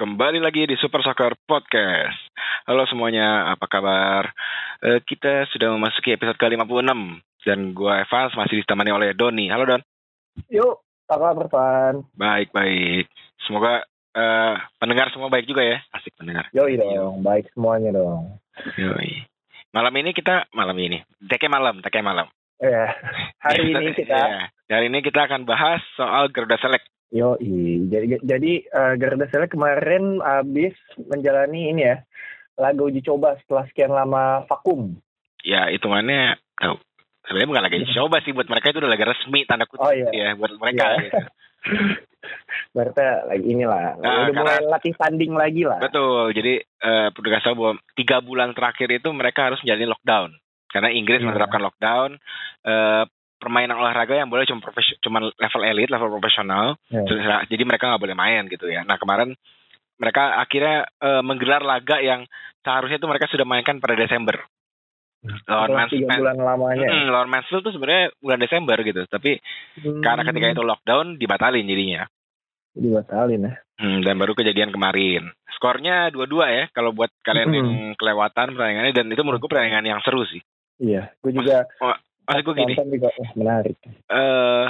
kembali lagi di Super Soccer Podcast. Halo semuanya, apa kabar? Eh, kita sudah memasuki episode ke-56 dan gue Evans masih ditemani oleh Doni. Halo Don. Yuk, apa kabar Pan? Baik, baik. Semoga eh, pendengar semua baik juga ya. Asik pendengar. Yoi dong, baik semuanya dong. Yoi. Malam ini kita, malam ini, teke malam, teke malam. Ya, hari ini kita, Ya, hari ini kita akan bahas soal Garuda Select. Yoi. Jadi, jadi eh, Garuda Select kemarin habis menjalani ini ya, laga uji coba setelah sekian lama vakum. Ya, hitungannya, tahu. Sebenarnya bukan lagi coba sih buat mereka itu udah lagi resmi tanda kutip Oh, iya. ya buat mereka. Iya. gitu. Berarti lagi inilah, Nah, udah mulai karena- latih tanding lagi lah. Betul. Jadi eh perlu dikasih tahu bahwa tiga bulan terakhir itu mereka harus menjalani lockdown karena Inggris Iya. menerapkan lockdown. Eh, permainan olahraga yang boleh cuma profes- cuma level elit, level profesional. Ya. Terus- Jadi mereka nggak boleh main gitu ya. Nah kemarin mereka akhirnya eh, menggelar laga yang seharusnya itu mereka sudah mainkan pada Desember. Lawan Setelah Mans- tiga Man- bulan lamanya. Mm, lawan Mansfield tuh sebenarnya bulan Desember gitu. Tapi Hmm, karena ketika itu lockdown dibatalin jadinya. dibatalin ya. Hmm, dan baru kejadian kemarin. Skornya dua-dua ya kalau buat kalian Mm. yang kelewatan pertandingannya dan itu menurutku pertandingan yang seru sih. Iya, gue juga Maksud gue gini, juga menarik. eh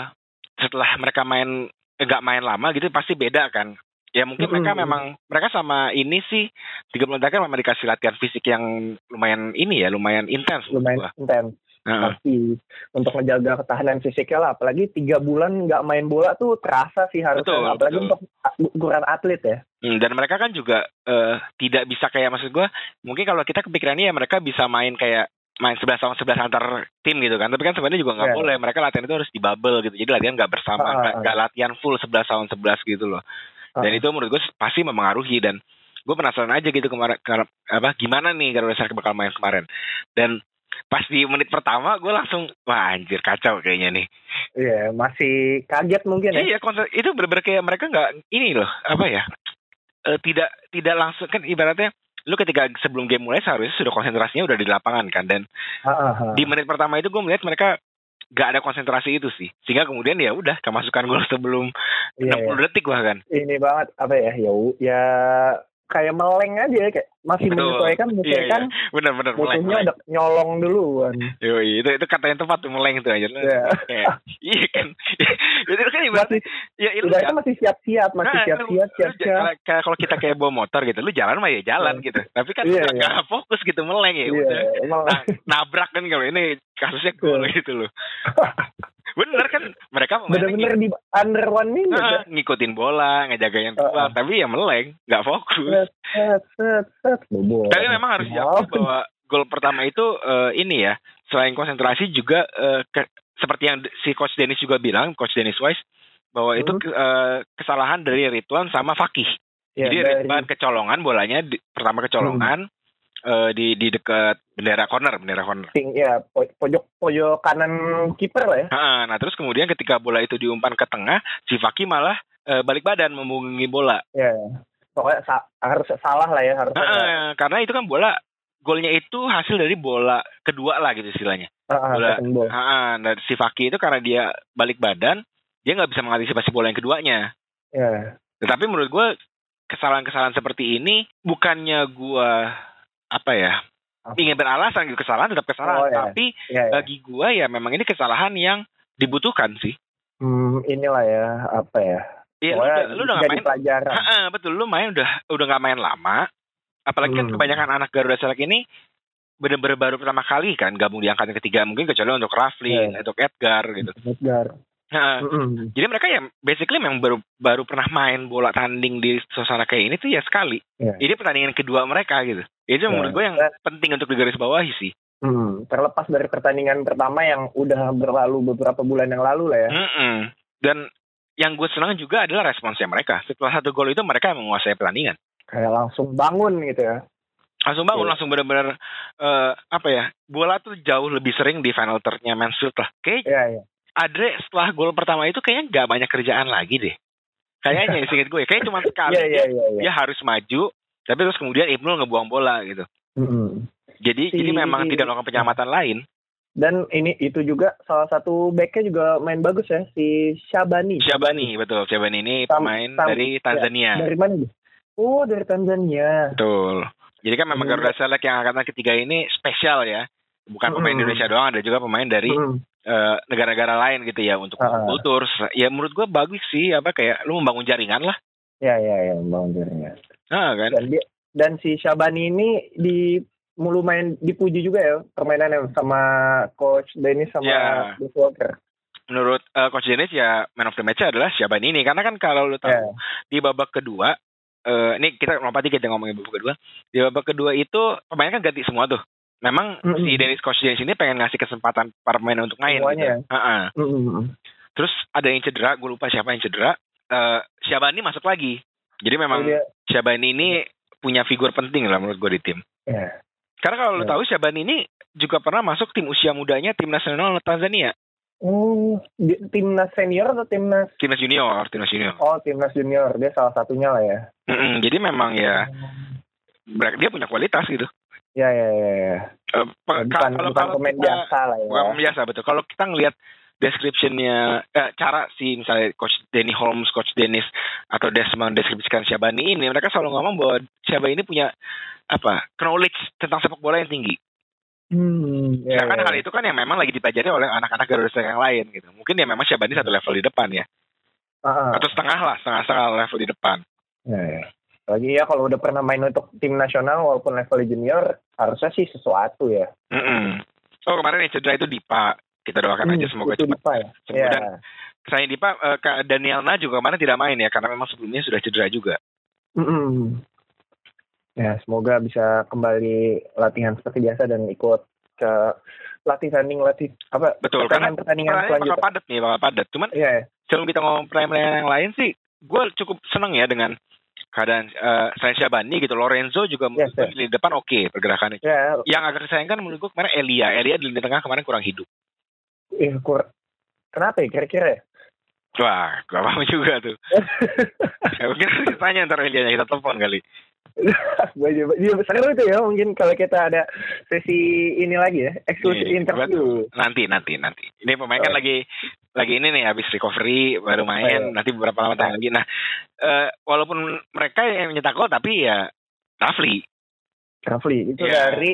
setelah mereka main nggak main lama gitu pasti beda kan. Ya mungkin Mm-mm. mereka memang mereka sama ini sih tiga bulan terakhir memang dikasih latihan fisik yang lumayan ini ya lumayan intens. Lumayan intens. Heeh. pasti untuk menjaga ketahanan fisiknya lah apalagi tiga bulan nggak main bola tuh terasa sih harusnya Betul, apalagi betul. untuk ukuran atlet ya Hmm, dan mereka kan juga eh, tidak bisa kayak maksud gue mungkin kalau kita kepikirannya ya mereka bisa main kayak main 11 lawan 11 antar tim gitu kan. Tapi kan sebenarnya juga nggak Iya. boleh. Mereka latihan itu harus di bubble gitu. Jadi latihan nggak bersama Ah, nggak ah. nggak latihan full 11 lawan 11 gitu loh. Dan itu menurut gue pasti mempengaruhi. Dan gue penasaran aja gitu kemarin kar- apa gimana nih Garuda Select bakal main kemarin. Dan pas di menit pertama gue langsung wah anjir kacau kayaknya nih. Iya masih kaget mungkin ya. Iya, konser itu bener-bener kayak mereka nggak ini loh, apa ya? eh, tidak tidak langsung kan ibaratnya lu ketika sebelum game mulai seharusnya sudah konsentrasinya udah di lapangan kan dan ah. di menit pertama itu gue melihat mereka gak ada konsentrasi itu sih. Sehingga kemudian ya udah kemasukan gol sebelum Iya, 60 detik bahkan. Ini banget apa ya ya ya kayak meleng aja ya kayak masih Betul. menyesuaikan iya iya menyesuaikan bener-bener mulai musuhnya udah nyolong duluan Yoi, itu itu kata yang tepat tuh meleng tuh aja Iya. Kayak, iya kan itu kan ibaratnya masih ya lu ibaratnya masih siap-siap masih Nah, siap-siap lu- lu siap-siap kayak- kalau kita kayak bawa motor gitu, lu jalan mah ya jalan Iya. gitu. Tapi kan Iya, nggak iya. nggak fokus gitu meleng ya Iya, udah. Nah, nabrak kan kalau ini kasusnya Iya. gitu loh. Bener kan mereka bener-bener di under one minute ya. ngikutin bola, ngejagain Heeh. peluang, tapi ya meleng, nggak fokus. set set set set bobo Tapi memang harus diakui bahwa gol pertama itu eh, ini ya, selain konsentrasi juga eh, ke- seperti yang si coach Dennis juga bilang, coach Dennis Wise bahwa itu Hmm. ke- eh, kesalahan dari Ridwan sama Fakih. Ya, Jadi dari- Hmm. Ridwan kecolongan bolanya di, pertama kecolongan eh, di di dekat bendera corner, bendera corner. Ting- ya po- pojok pojok kanan kiper lah ya. Ha, nah terus kemudian ketika bola itu diumpan ke tengah, si Faki malah eh, balik badan membungkuk bola. Ya. Pokoknya sa- harus salah lah ya harusnya. Ha, karena itu kan bola golnya itu hasil dari bola kedua lah gitu istilahnya. Ah, ah, bola. Ha, dan si Faki itu karena dia balik badan, dia nggak bisa mengantisipasi bola yang keduanya. Ya. Tetapi menurut gue kesalahan-kesalahan seperti ini bukannya gue apa ya ingin beralasan gitu kesalahan tetap kesalahan Oh, ya. tapi Ya, ya. bagi gua ya memang ini kesalahan yang dibutuhkan sih. Hmm, inilah ya apa ya. Iya, lu, udah- lu udah gak main. pelajaran. Ha-ha, betul, lu main udah udah gak main lama. Apalagi kan Hmm. kebanyakan anak Garuda Select ini bener-bener baru pertama kali kan gabung di angkatan ketiga mungkin kecuali untuk Rafli, Iya. untuk Edgar gitu. Edgar. Ha, Mm-mm. jadi mereka ya basically memang baru baru pernah main bola tanding di suasana kayak ini tuh ya sekali. Iya. Ini pertandingan kedua mereka gitu. Itu Iya. menurut gue yang penting untuk digarisbawahi sih. Hmm, terlepas dari pertandingan pertama yang udah berlalu beberapa bulan yang lalu lah ya. Mm-mm. Dan yang gue senang juga adalah responsnya mereka. Setelah satu gol itu mereka menguasai pertandingan. Kayak langsung bangun gitu ya. Langsung bangun, Iya. langsung benar-benar eh, apa ya? Bola tuh jauh lebih sering di final third-nya Mansfield lah. Kayak Iya, iya. Adre setelah gol pertama itu kayaknya nggak banyak kerjaan lagi deh. Kayaknya singkat gue, kayak cuma sekali Iya, iya, iya, iya. dia harus maju, tapi terus kemudian Ibnul ngebuang bola gitu. Mm-mm. Jadi Si- jadi memang tidak melakukan penyelamatan lain. Dan ini itu juga salah satu backnya juga main bagus ya si Syabani. Syabani betul, Syabani ini pemain sam- dari Tanzania. Dari mana dia? Oh, dari Tanzania. Betul. Jadi kan memang Hmm. Garuda Select yang angkatan ketiga ini spesial ya. Bukan pemain Hmm. Indonesia doang, ada juga pemain dari Hmm. eh, negara-negara lain gitu ya untuk Ah. kultur. Ya menurut gua bagus sih apa kayak lu membangun jaringan lah. Ya, ya, ya, Bang Jaringan. Nah, kan. Dan dia dan si Syabani ini di lumayan dipuji juga ya permainannya sama coach Dennis sama Ya. Bruce Walker. Menurut eh, coach Dennis ya man of the match adalah Syabani ini karena kan kalau lu tahu Ya. di babak kedua eh ini kita lompat dikit ya ngomongin babak kedua. Di babak kedua itu pemain kan ganti semua tuh. Memang Mm-mm. si Dennis coach Dennis ini pengen ngasih kesempatan para pemain untuk main Semuanya. gitu. Heeh. Mm-mm. Terus ada yang cedera, gue lupa siapa yang cedera. Eh Syabani masuk lagi. Jadi memang Oh, Syabani ini punya figur penting lah menurut gue di tim. ya. Karena kalau lu Ya. tahu Syabani ini juga pernah masuk tim usia mudanya tim nasional Tanzania, Hmm, timnas senior atau timnas? timnas junior, timnas junior. Oh, timnas junior. Dia salah satunya lah ya. Mm-mm, jadi memang ya mereka- dia punya kualitas gitu. Ya, ya, ya. ya. Pe- Bukan, kalau bukan kalau pemain kita- biasa lah ya. Bukan pemain biasa betul. Kalau kita ngelihat description-nya eh, cara si misalnya coach Danny Holmes, coach Dennis atau Desmond deskripsikan Syabani ini, mereka selalu ngomong bahwa Syabani ini punya apa? knowledge tentang sepak bola yang tinggi. Hmm, ya, Sedangkan ya. hal itu kan yang memang lagi dipelajari oleh anak-anak Garuda yang lain gitu. Mungkin ya memang Syabani satu level di depan ya. Ah. Atau setengah lah, setengah-setengah level di depan. Ya, ya. Lagi ya kalau udah pernah main untuk tim nasional walaupun level junior harusnya sih sesuatu ya. Mm-mm. Oh kemarin yang cedera itu Dipa. Kita doakan aja Hmm, semoga itu cepat Dipa ya. sembuh. Ya. Dan selain Dipa, eh, Kak Danielna juga kemarin tidak main ya karena memang sebelumnya sudah cedera juga. Mm-mm. Ya, semoga bisa kembali latihan seperti biasa dan ikut ke latih tanding latih apa Betul, karena pertandingan pertandingan Pertanyaan bakal selanjutnya. padat nih, bakal padat. Cuman ya. sebelum kita ngomong pertanyaan yang lain sih, gue cukup seneng ya dengan keadaan uh, selain Syabani gitu. Lorenzo juga Yes, gue di depan oke pergerakannya. ya, Yang agak disayangkan menurut gue kemarin Elia. Elia di lini tengah kemarin kurang hidup. eh, kur- kenapa ya kira-kira ya? Wah, gak paham juga tuh. ya, mungkin tanya ntar Elia kita telepon kali. Gue iya, seru itu ya mungkin kalau kita ada sesi ini lagi ya, eksklusif Iya, interview. Nanti, nanti, nanti. Ini pemain kan Oh. lagi lagi ini nih habis recovery baru main Oh, iya. nanti beberapa lama tahan lagi. Nah, eh, walaupun mereka yang nyetak gol tapi ya Rafli. Rafli itu Iya. dari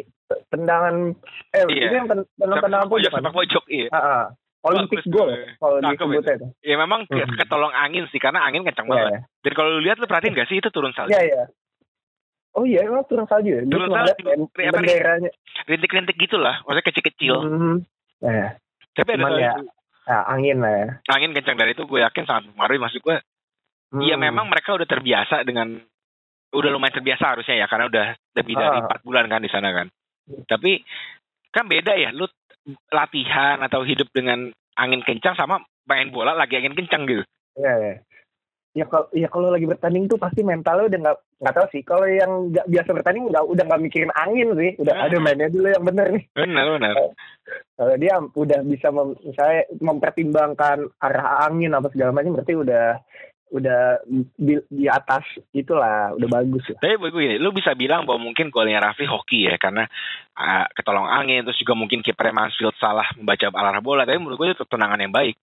tendangan eh Iya. itu yang ten- tendangan tendangan pojok kan? sepak pojok iya. Ah, ah. Olympic goal tuh. kalau Cakep disebutnya itu. Ya memang Hmm. ketolong angin sih karena angin kencang Iya, banget. iya. Dan kalau lu lihat lu perhatiin gak sih itu turun salju. Iya, iya. Oh iya, emang turun salju ya? Turun salju. benderanya. Rintik-rintik gitu lah, maksudnya kecil-kecil. Hmm. Nah, Tapi ada ya, ah, angin lah ya. angin kencang dari itu gue yakin sangat mempengaruhi maksud gue. Hmm. Iya memang mereka udah terbiasa dengan udah lumayan terbiasa harusnya ya karena udah lebih dari Ah. empat bulan kan di sana kan. Tapi kan beda ya, lu latihan atau hidup dengan angin kencang sama main bola lagi angin kencang gitu. Iya, iya. Ya kalau ya kalau lagi bertanding tuh pasti mentalnya udah nggak nggak tahu sih. Kalau yang nggak biasa bertanding udah udah nggak mikirin angin sih. Udah Ah. ada mainnya dulu yang bener nih. Benar benar. Kalau dia udah bisa mem, misalnya mempertimbangkan arah angin apa segala macam berarti udah udah di, di atas itulah udah bagus lah. Tapi bagi gini, lu bisa bilang bahwa mungkin golnya Rafli hoki ya karena ah, ketolong angin terus juga mungkin kiper Mansfield salah membaca arah bola. Tapi menurut gue itu tendangan yang baik.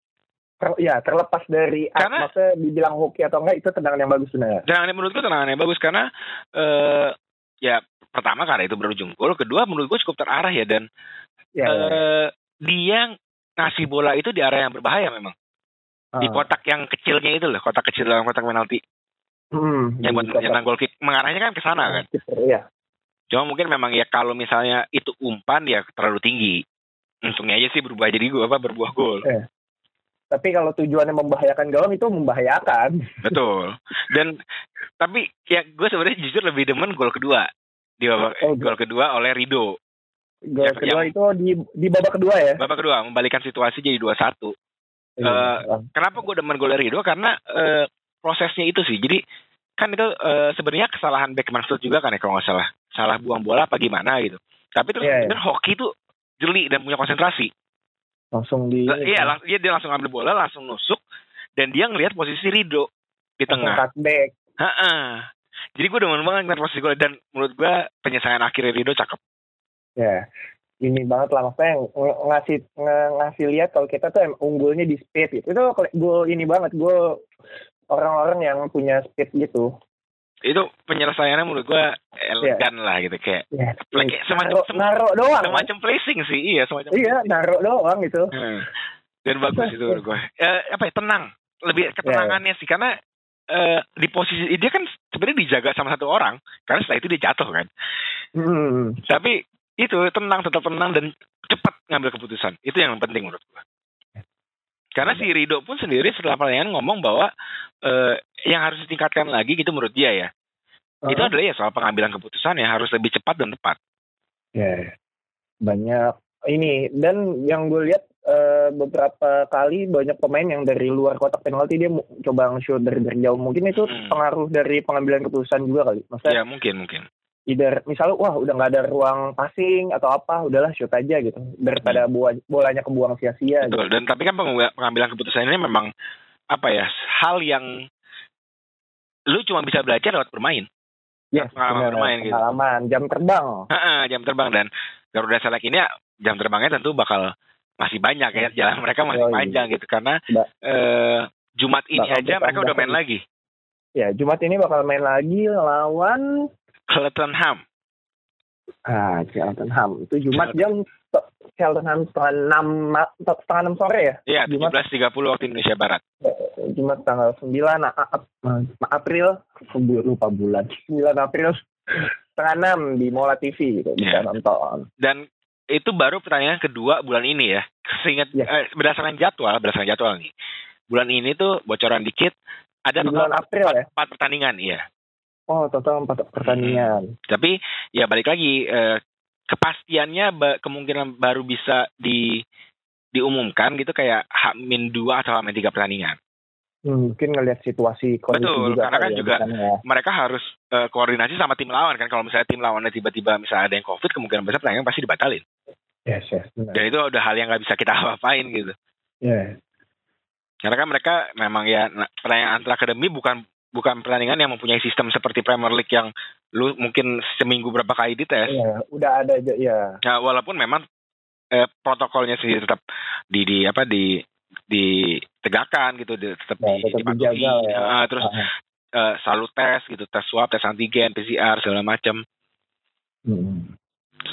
Ter- ya terlepas dari Karena- maksudnya dibilang hoki atau enggak itu tendangan yang bagus benar. Tendangan yang menurut gue tendangan yang bagus karena eh ya pertama karena itu berujung gol, kedua menurut gue cukup terarah ya dan Ya, ya. eh dia ngasih bola itu di area yang berbahaya memang. Di Ah. kotak yang kecilnya itu loh, kotak kecil dalam kotak penalti Hmm, yang buat nyetak gol kick mengarahnya kan ke sana kan. Iya. Cuma mungkin memang ya kalau misalnya itu umpan ya terlalu tinggi. Untungnya aja sih berubah jadi gol apa berbuah gol. Tapi kalau tujuannya membahayakan gawang itu membahayakan. Betul. Dan tapi ya gue sebenarnya jujur lebih demen gol kedua di babak Oh, gol kedua oleh Rido. Gol Ya, kedua yang- itu di di babak kedua ya. Babak kedua membalikan situasi jadi 2-1. Iya. Kenapa gue demen gol Rido? Karena eh, prosesnya itu sih. Jadi kan itu eh, sebenarnya kesalahan back Mansfield juga kan ya kalau nggak salah. Salah buang bola apa gimana gitu. Tapi terus Iya, iya. kemudian hoki itu jeli dan punya konsentrasi. Langsung di Iya, lang- dia, dia langsung ambil bola, langsung nusuk dan dia ngelihat posisi Rido di tengah. cutback. Heeh. Jadi gue demen banget ngeliat posisi gol dan menurut gue penyelesaian akhirnya Rido cakep. Ya. Ini banget lah maksudnya ng- ngasih ng- ngasih lihat kalau kita tuh em- unggulnya di speed gitu. Itu gue ini banget gue orang-orang yang punya speed gitu. Itu penyelesaiannya menurut gue elegan yeah. lah gitu kayak yeah. kayak semacam naro, naro doang semacam kan? placing sih iya semacam iya naro doang gitu hmm. dan bagus itu menurut gue eh, apa ya tenang lebih ketenangannya yeah. sih karena uh, di posisi dia kan sebenarnya dijaga sama satu orang karena setelah itu dia jatuh kan hmm. tapi itu tenang tetap tenang dan cepat ngambil keputusan itu yang penting menurut gue karena si Rido pun sendiri setelah pertandingan ngomong bahwa uh, yang harus ditingkatkan lagi gitu menurut dia ya. Uh-huh. Itu adalah ya soal pengambilan keputusan yang harus lebih cepat dan tepat. Ya, banyak ini dan yang gue lihat uh, beberapa kali banyak pemain yang dari luar kotak penalti dia coba nge-shoot dari, dari jauh. Mungkin itu hmm. pengaruh dari pengambilan keputusan juga kali. Maksudnya, ya mungkin mungkin either misalnya wah udah nggak ada ruang passing atau apa udahlah shoot aja gitu. Daripada hmm. bolanya kebuang sia-sia gitu. dan tapi kan pengambilan keputusan ini memang apa ya hal yang lu cuma bisa belajar lewat bermain. Ya pengalaman bermain gitu. pengalaman jam terbang. Jam terbang dan Garuda Select ini ya jam terbangnya tentu bakal masih banyak ya jalan mereka masih oh, panjang gitu karena eh, Jumat ini bakal aja mereka udah main lagi. Ya Jumat ini bakal main lagi lawan Cheltenham. Ah, Cheltenham. Itu Jumat jam Cheltenham setengah enam setengah enam sore ya? Iya, tujuh belas tiga puluh waktu Indonesia Barat. Eh, Jumat tanggal sembilan April, lupa bulan. Sembilan April setengah enam di Mola TV gitu bisa yeah. nonton. Dan itu baru pertandingan kedua bulan ini ya. Seingat yeah. eh, berdasarkan jadwal, berdasarkan jadwal nih. Bulan ini tuh bocoran dikit ada bulan April ya? Empat pertandingan, iya. Oh, total empat pertandingan. Hmm. Tapi ya balik lagi eh, kepastiannya ba kemungkinan baru bisa di diumumkan gitu kayak H-2 atau H-3 pertandingan. Hmm, mungkin ngelihat situasi kondisi Betul, juga karena kan ya, juga ya. mereka harus uh, koordinasi sama tim lawan kan. Kalau misalnya tim lawannya tiba-tiba misalnya ada yang COVID, kemungkinan besar pertandingan pasti dibatalin. Yes, yes. Benar. Dan itu udah hal yang nggak bisa kita apa-apain gitu. Yeah. Karena kan mereka memang ya nah, pertandingan antar akademi bukan bukan pertandingan yang mempunyai sistem seperti Premier League yang lu mungkin seminggu berapa kali dites. Iya, udah ada aja ya. Nah, walaupun memang eh, protokolnya sendiri tetap di di apa di ditegakkan gitu, di, tetap ya, di, dipatuhi. Ya. Uh, terus uh uh, selalu tes gitu, tes swab, tes antigen, PCR segala macam. Hmm.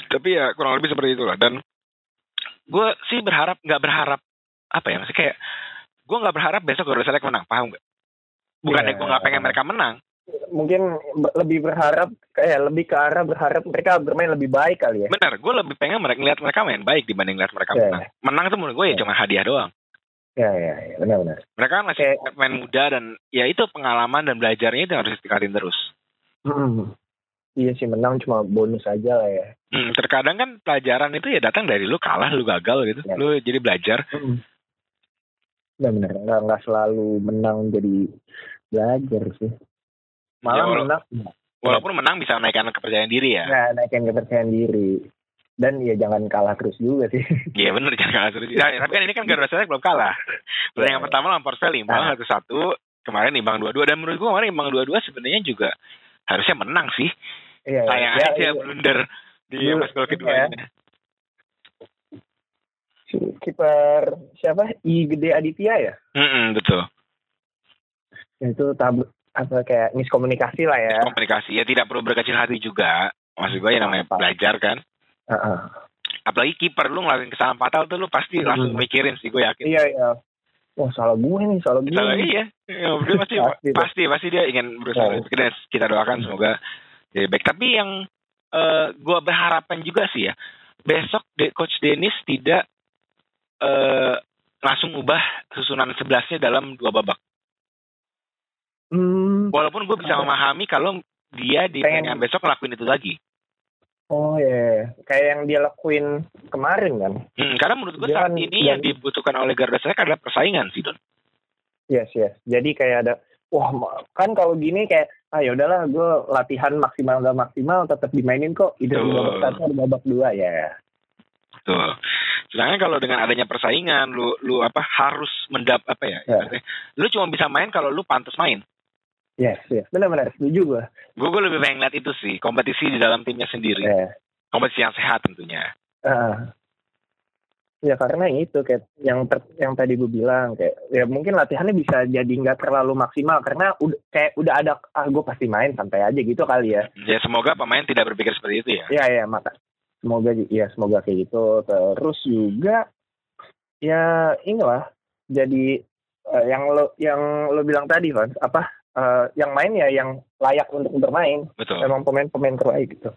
Tapi ya kurang lebih seperti itulah dan gue sih berharap nggak berharap apa ya masih kayak gue nggak berharap besok Garuda Select menang paham gak? Bukan yeah. gue nggak pengen mereka menang mungkin lebih berharap kayak lebih ke arah berharap mereka bermain lebih baik kali ya benar gue lebih pengen mereka lihat mereka main baik dibanding lihat mereka yeah. menang menang itu menurut gue ya yeah. cuma hadiah doang Ya, ya, ya, benar-benar. Mereka kan masih Kayak, main muda dan ya itu pengalaman dan belajarnya itu harus ditingkatin terus. Hmm. Iya sih menang cuma bonus aja lah ya. Hmm, terkadang kan pelajaran itu ya datang dari lu kalah, lu gagal gitu. Ya. Lu jadi belajar. Hmm. Benar, nggak nggak selalu menang jadi belajar sih. Malah ya, menang. walaupun menang bisa naikkan kepercayaan diri ya. Nah naikkan kepercayaan diri. Dan ya jangan kalah terus juga sih. Iya benar jangan kalah terus. Nah, tapi kan ini kan Garuda Select belum kalah. Belum yang pertama lawan Porcel imbang nah. satu satu kemarin imbang dua dua dan menurut gua kemarin imbang dua dua sebenarnya juga harusnya menang sih. Iya, sayang ya, aja ya, blunder di pas gol kedua ya. Kiper siapa I Gede Aditya ya mm -mm, betul itu tab apa kayak miskomunikasi lah ya miskomunikasi ya tidak perlu berkecil hati juga maksud gue ya namanya apa. belajar kan uh -uh. apalagi kiper lu ngelakuin kesalahan fatal tuh lu pasti hmm. langsung mikirin sih gue yakin iya iya Wah salah gue nih, salah gue. Salah iya. Ya, dia pasti, pasti, pasti, pasti dia ingin berusaha. Oh. Kita, kita doakan semoga jadi baik. Tapi yang uh, gue berharapan juga sih ya, besok de, Coach Dennis tidak uh, langsung ubah susunan sebelasnya dalam dua babak. Hmm. Walaupun gue bisa memahami kalau dia di pengen besok ngelakuin itu lagi. Oh ya, yeah. kayak yang dia lakuin kemarin kan. Hmm, karena menurut gue saat kan ini yang dibutuhkan oleh Garuda Select adalah persaingan sih Don. Yes yes. Jadi kayak ada, wah kan kalau gini kayak, ah ya udahlah gue latihan maksimal gak maksimal tetap dimainin kok. Ide di babak satu babak dua ya. Betul. Sedangkan kalau dengan adanya persaingan, lu lu apa harus mendap apa ya? Yeah. Lu cuma bisa main kalau lu pantas main. Yes, yes. Benar-benar setuju gue. Gue gue lebih pengen lihat itu sih, kompetisi di dalam timnya sendiri. Yeah. Kompetisi yang sehat tentunya. Uh. Ya karena itu kayak yang ter, yang tadi gue bilang kayak ya mungkin latihannya bisa jadi nggak terlalu maksimal karena udah kayak udah ada ah gue pasti main santai aja gitu kali ya. Ya semoga pemain tidak berpikir seperti itu ya. Iya ya maka semoga ya semoga kayak gitu terus juga ya inilah jadi uh, yang lo yang lo bilang tadi kan apa uh, yang main ya yang layak untuk bermain. Betul. Emang pemain-pemain terbaik gitu.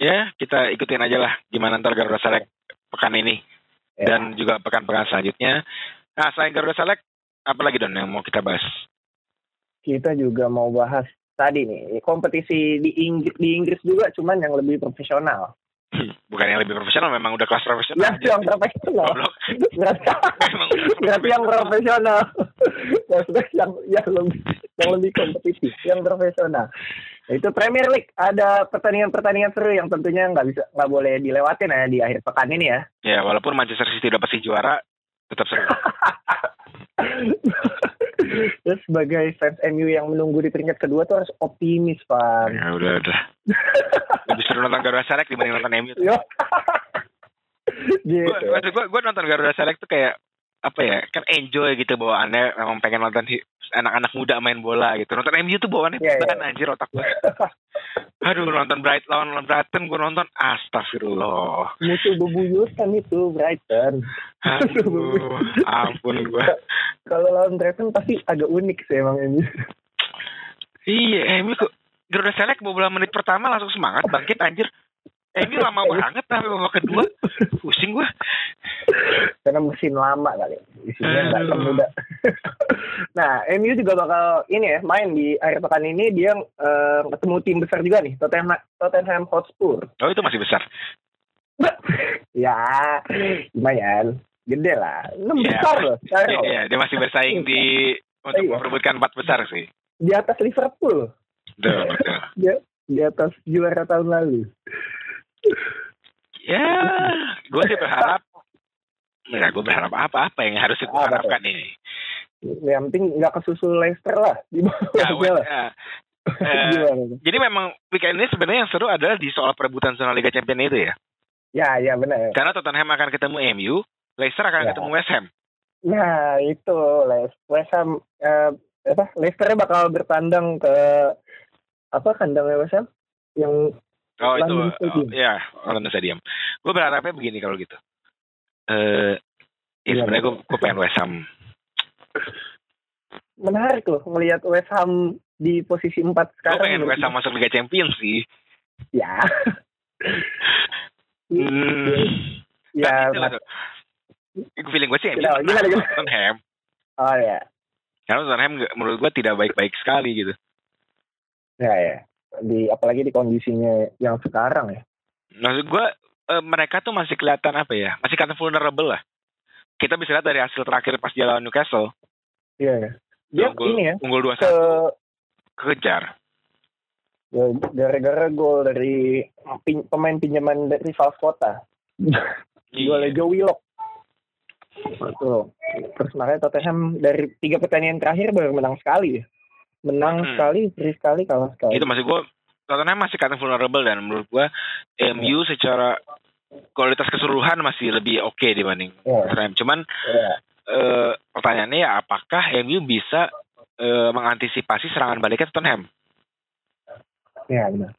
Ya kita ikutin aja lah gimana ntar Garuda Select pekan ini ya. dan juga pekan-pekan selanjutnya. Nah, selain Garuda Select, apa lagi Don yang mau kita bahas? Kita juga mau bahas tadi nih kompetisi di Inggris di Inggris juga cuman yang lebih profesional. Bukan yang lebih profesional, memang udah kelas profesional. Ya, yang profesional. Berarti yang profesional. Maksudnya yang yang lebih yang lebih kompetitif, yang profesional. Nah, itu Premier League ada pertandingan-pertandingan seru yang tentunya nggak bisa nggak boleh dilewatin ya di akhir pekan ini ya. Ya walaupun Manchester City udah pasti juara, tetap seru. ya sebagai fans MU yang menunggu di peringkat kedua tuh harus optimis pak. Ya udah udah. Lebih seru nonton Garuda Select dibanding nonton MU. gitu. Gue gue nonton Garuda Select tuh kayak apa ya kan enjoy gitu bawaannya memang pengen nonton anak-anak muda main bola gitu. Nonton MU tuh bawaannya yeah, yeah. anjir otak gue aduh nonton Bright lawan Brighton gue nonton astagfirullah. Musuh bebuyutan itu Brighton. Aduh ampun gue kalau lawan Brighton pasti agak unik sih emang MU iya MU kok Garuda Select beberapa menit pertama langsung semangat bangkit anjir Eh, ini lama banget tapi babak kedua. Pusing gua. Karena mesin lama kali. Mesinnya nggak muda nah MU juga bakal ini ya main di akhir pekan ini. Dia uh, ketemu tim besar juga nih Tottenham Tottenham Hotspur. Oh itu masih besar? Ya lumayan. Gede lah. Enam ya, besar loh iya dia masih bersaing di untuk iya. memperebutkan empat besar sih. Di atas Liverpool. Betul di atas juara tahun lalu ya gue sih berharap ya gue berharap apa apa yang harus gue harapkan ini yang penting nggak kesusul Leicester lah di bawah ya, lah. Ya. Eh, jadi memang weekend ini sebenarnya yang seru adalah di soal perebutan zona Liga Champions itu ya. Ya, ya benar. Karena Tottenham akan ketemu MU, Leicester akan ya. ketemu West Ham. Nah, itu West Ham eh, apa Leicester bakal bertandang ke apa kandangnya West Ham yang Oh itu, oh, ya London Stadium. Gue berharapnya begini kalau gitu. Eh, uh, ya, ya sebenarnya gue, gue pengen West Ham. Menarik loh melihat West Ham di posisi empat sekarang. Gue pengen West Ham masuk Liga Champions sih. Ya. hmm. Ya. Nah, itu feeling gue sih gimana, gimana? Tottenham. Oh ya. Karena Tottenham menurut gue tidak baik-baik sekali gitu. Ya ya di apalagi di kondisinya yang sekarang ya. Maksud gue e, mereka tuh masih kelihatan apa ya? Masih kelihatan vulnerable lah. Kita bisa lihat dari hasil terakhir pas dia lawan Newcastle. Iya ya. Dia unggul, ini ya. Unggul dua satu. Kejar. Ya, gara-gara gol dari pin, pemain pinjaman dari Vals Kota. iya. Golnya Joe Willock. Betul. Terus makanya Tottenham dari tiga pertandingan terakhir baru menang sekali ya menang hmm. sekali, seri sekali, kalah sekali. Itu masih gue Tottenham masih kata vulnerable dan menurut gue MU secara kualitas keseluruhan masih lebih oke okay dibanding yeah. Tottenham. Cuman yeah. uh, pertanyaannya ya apakah MU bisa uh, mengantisipasi serangan baliknya Tottenham? Ya benar.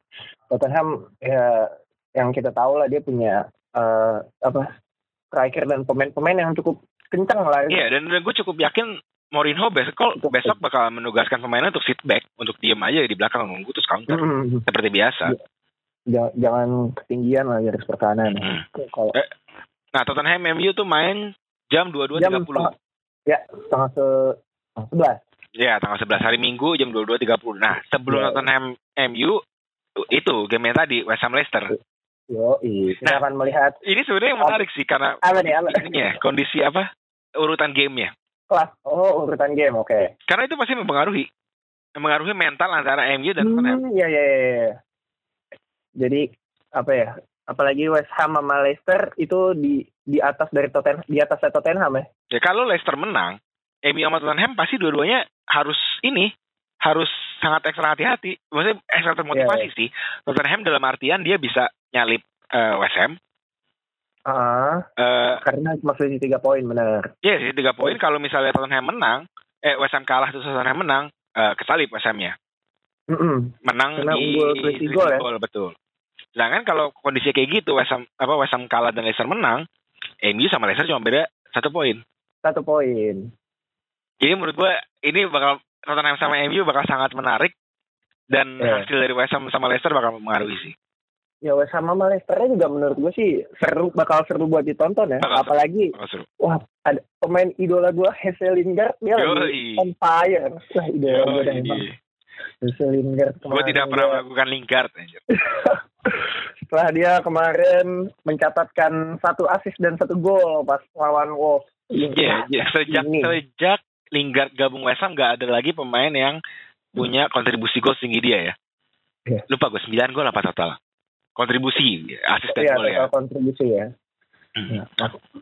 Tottenham ya yang kita tahu lah dia punya uh, apa striker dan pemain-pemain yang cukup kencang lah. Iya dan gue cukup yakin Mourinho besok besok bakal menugaskan pemainnya untuk feedback untuk diem aja di belakang nunggu terus counter mm-hmm. seperti biasa. Jangan ketinggian lah garis pertahanan. Mm. Kalau eh, nah Tottenham MU tuh main jam dua dua tiga puluh. Ya tanggal se sebelas. Ya tanggal sebelas hari Minggu jam dua dua tiga puluh. Nah sebelum ya. Tottenham MU itu game yang tadi West Ham Leicester. Yo, iya. Kita nah, akan melihat. Ini sebenarnya menarik sih karena apa nih, apa? Ini ya, kondisi apa urutan gamenya kelas. Oh, urutan game, oke. Okay. Karena itu pasti mempengaruhi. Mempengaruhi mental antara MU dan Tottenham. Hmm, iya, iya, iya. Jadi, apa ya, apalagi West Ham sama Leicester itu di di atas dari Tottenham, di atas Tottenham ya. Ya, kalau Leicester menang, MU sama Tottenham pasti dua-duanya harus ini, harus sangat ekstra hati-hati. Maksudnya ekstra termotivasi yeah, yeah. sih. Tottenham dalam artian dia bisa nyalip uh, West Ham, Ah, Eh, karena cuma selisih tiga poin benar. Iya sih tiga poin kalau misalnya Tottenham menang, eh West Ham kalah terus Tottenham menang, eh, kesalip West Ham-nya. Mm-mm. Menang Karena di selisih gol ya. gol, betul. Sedangkan kalau kondisi kayak gitu West Ham apa West Ham kalah dan Leicester menang, MU sama Leicester cuma beda satu poin. Satu poin. Jadi menurut gue ini bakal Tottenham sama MU bakal sangat menarik dan Iya. hasil dari West Ham sama Leicester bakal mempengaruhi sih. Ya Ham sama Leicester juga menurut gue sih seru bakal seru buat ditonton ya. Bakal. Apalagi Bakal seru. wah ada pemain idola gue Hazel Lingard dia lagi Yoi. on fire. Wah idola gue dah emang Hazel Lingard Gue tidak pernah melakukan Lingard. anjir. setelah dia kemarin mencatatkan satu assist dan satu gol pas lawan Wolves. Iya, iya. sejak Ini. sejak Lingard gabung West Ham nggak ada lagi pemain yang punya kontribusi gol tinggi dia ya. Iya. Lupa gue 9 gol apa total? Kontribusi, asisten Iya, gol ya. total kontribusi ya. Hmm.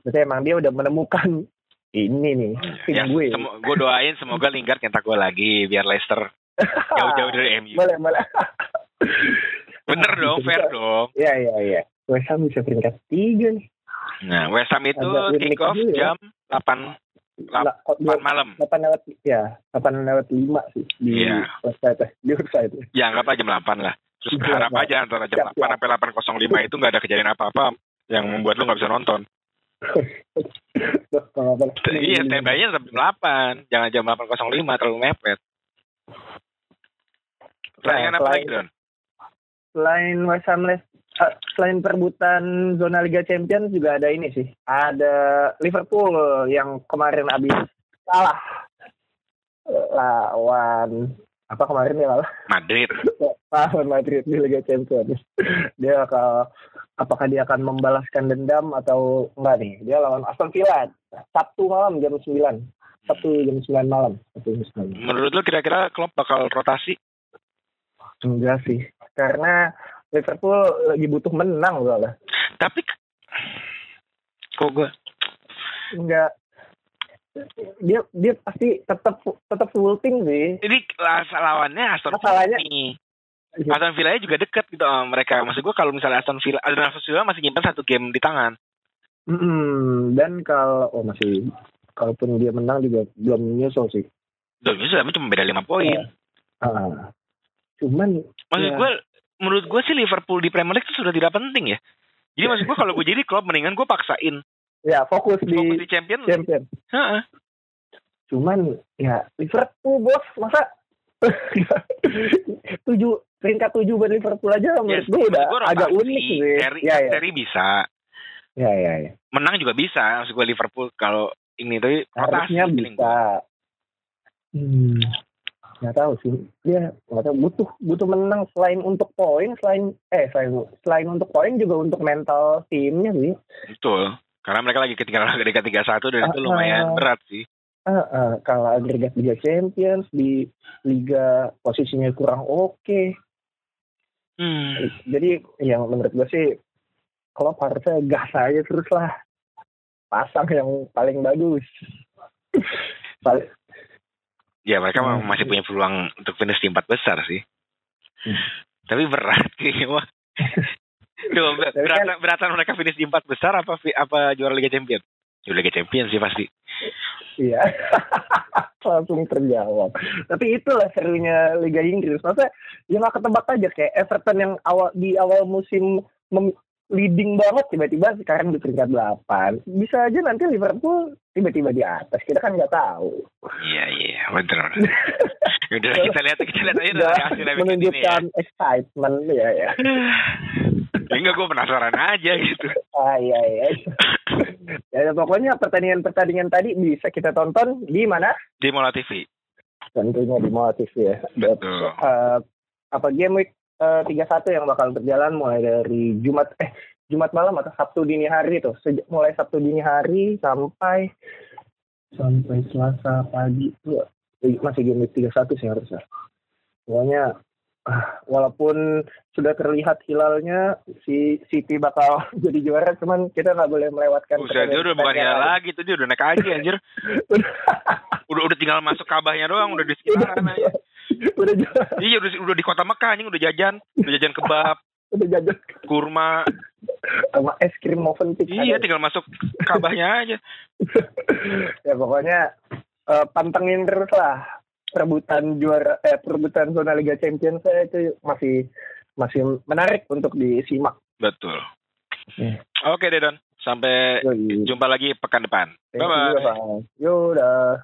Berarti emang dia udah menemukan ini nih tim Ya, gue. gue doain semoga Lingard nyetak gol lagi biar Leicester jauh-jauh dari MU. boleh boleh. Bener Nah, dong, bisa- fair dong. Iya iya iya. West Ham bisa peringkat tiga nih. Nah, West Ham itu kick off ya. jam 8, Lah, kok dua- 8 malam. delapan lewat ya delapan lewat lima sih di Iya. website di website. Ya anggap aja jam 8 lah. Terus Jam harap 8. aja antara jam Siap, 8 siap. sampai 8.05 itu nggak ada kejadian apa-apa yang membuat lu nggak bisa nonton. Apa? Iya, standby-nya sampai jam 8. Jangan jam 8.05 terlalu mepet. Pertandingan apa selain- lagi, Don? Selain West Ham eh, selain perebutan zona Liga Champions juga ada ini sih. Ada Liverpool yang kemarin habis kalah lawan apa kemarin dia kalah Madrid. lawan Madrid di Liga Champions. Dia bakal apakah dia akan membalaskan dendam atau enggak nih? Dia lawan Aston Villa Sabtu malam jam 9. Sabtu jam 9 malam. Sabtu jam 9. Menurut lu kira-kira Klopp bakal rotasi? Enggak sih. Karena Liverpool lagi butuh menang soalnya. Tapi kok gue Enggak dia dia pasti tetap tetap full tim sih. las- lawannya Aston Villa Masalahnya- nih. Iya. Aston Villa juga dekat gitu sama mereka. Maksud gue kalau misalnya Aston Villa, Aston Villa masih nyimpan satu game di tangan. Hmm, dan kalau oh masih kalaupun dia menang juga belum nyusul sih. Dan itu tapi cuma beda 5 poin. Iya. Ah. Cuman Maksud Iya. gue, menurut gue sih Liverpool di Premier League itu sudah tidak penting ya. Jadi maksud gue kalau gue jadi klub mendingan gue paksain ya fokus di fokus di Champion. champion. Heeh. Cuman ya Liverpool bos masa tujuh peringkat tujuh buat Liverpool aja menurut gue udah gua agak unik sih. Seri, Ya ya seri bisa, ya ya. ya. menang juga bisa. Maksud gue Liverpool kalau ini tapi Harusnya bisa. Hmm. Nggak tahu sih. Dia nggak tahu butuh butuh menang selain untuk poin, selain eh selain selain untuk poin juga untuk mental timnya sih. Betul. Karena mereka lagi ketinggalan agregat 3-1 dan itu Ah, lumayan ah. berat sih. Ah, ah, kalau agregat Liga Champions di Liga posisinya kurang oke. Hmm. Jadi yang menurut gue sih kalau harusnya gas aja terus lah. Pasang yang paling bagus. Paling, Ya mereka Hmm. masih punya peluang untuk finish di empat besar sih. Hmm. Tapi berat sih. Wah. Tapi kan- beratan, beratan mereka finish di empat besar apa apa juara Liga Champions? Juara Liga Champions sih pasti. Iya. Langsung terjawab. Tapi itulah serunya Liga Inggris. Masa ya nggak ketebak aja kayak Everton yang awal di awal musim mem- leading banget tiba-tiba sekarang di peringkat 8. Bisa aja nanti Liverpool tiba-tiba di atas. Kita kan nggak tahu. Iya iya bener. Udah kita lihat kita lihat aja dari hasil weekend ini ya. menunjukkan excitement ya ya. Ya enggak gue penasaran aja gitu. Ah iya iya. ya pokoknya pertandingan-pertandingan tadi bisa kita tonton di mana? Di Mola TV. Tentunya di Mola TV ya. Betul. Eh, apa game week eh, 31 yang bakal berjalan mulai dari Jumat eh Jumat malam atau Sabtu dini hari tuh. Sejak mulai Sabtu dini hari sampai sampai Selasa pagi tuh eh, masih game week 31 sih harusnya. Pokoknya walaupun sudah terlihat hilalnya si City bakal jadi juara cuman kita nggak boleh melewatkan Buset, dia udah bukan hilal lagi tuh dia udah naik aja anjir. Udah udah tinggal masuk kabahnya doang udah di sekitaran aja. udah Iya udah udah di kota Mekah anjing udah jajan, udah jajan kebab. udah jajan kurma sama es krim Movenpick iya ada. tinggal masuk kabahnya aja ya pokoknya eh, pantengin terus lah perebutan juara eh perebutan zona Liga Champions saya itu masih masih menarik untuk disimak. betul Hmm. oke deh Don sampai Yoi. jumpa lagi pekan depan bye bye Bang. Yaudah.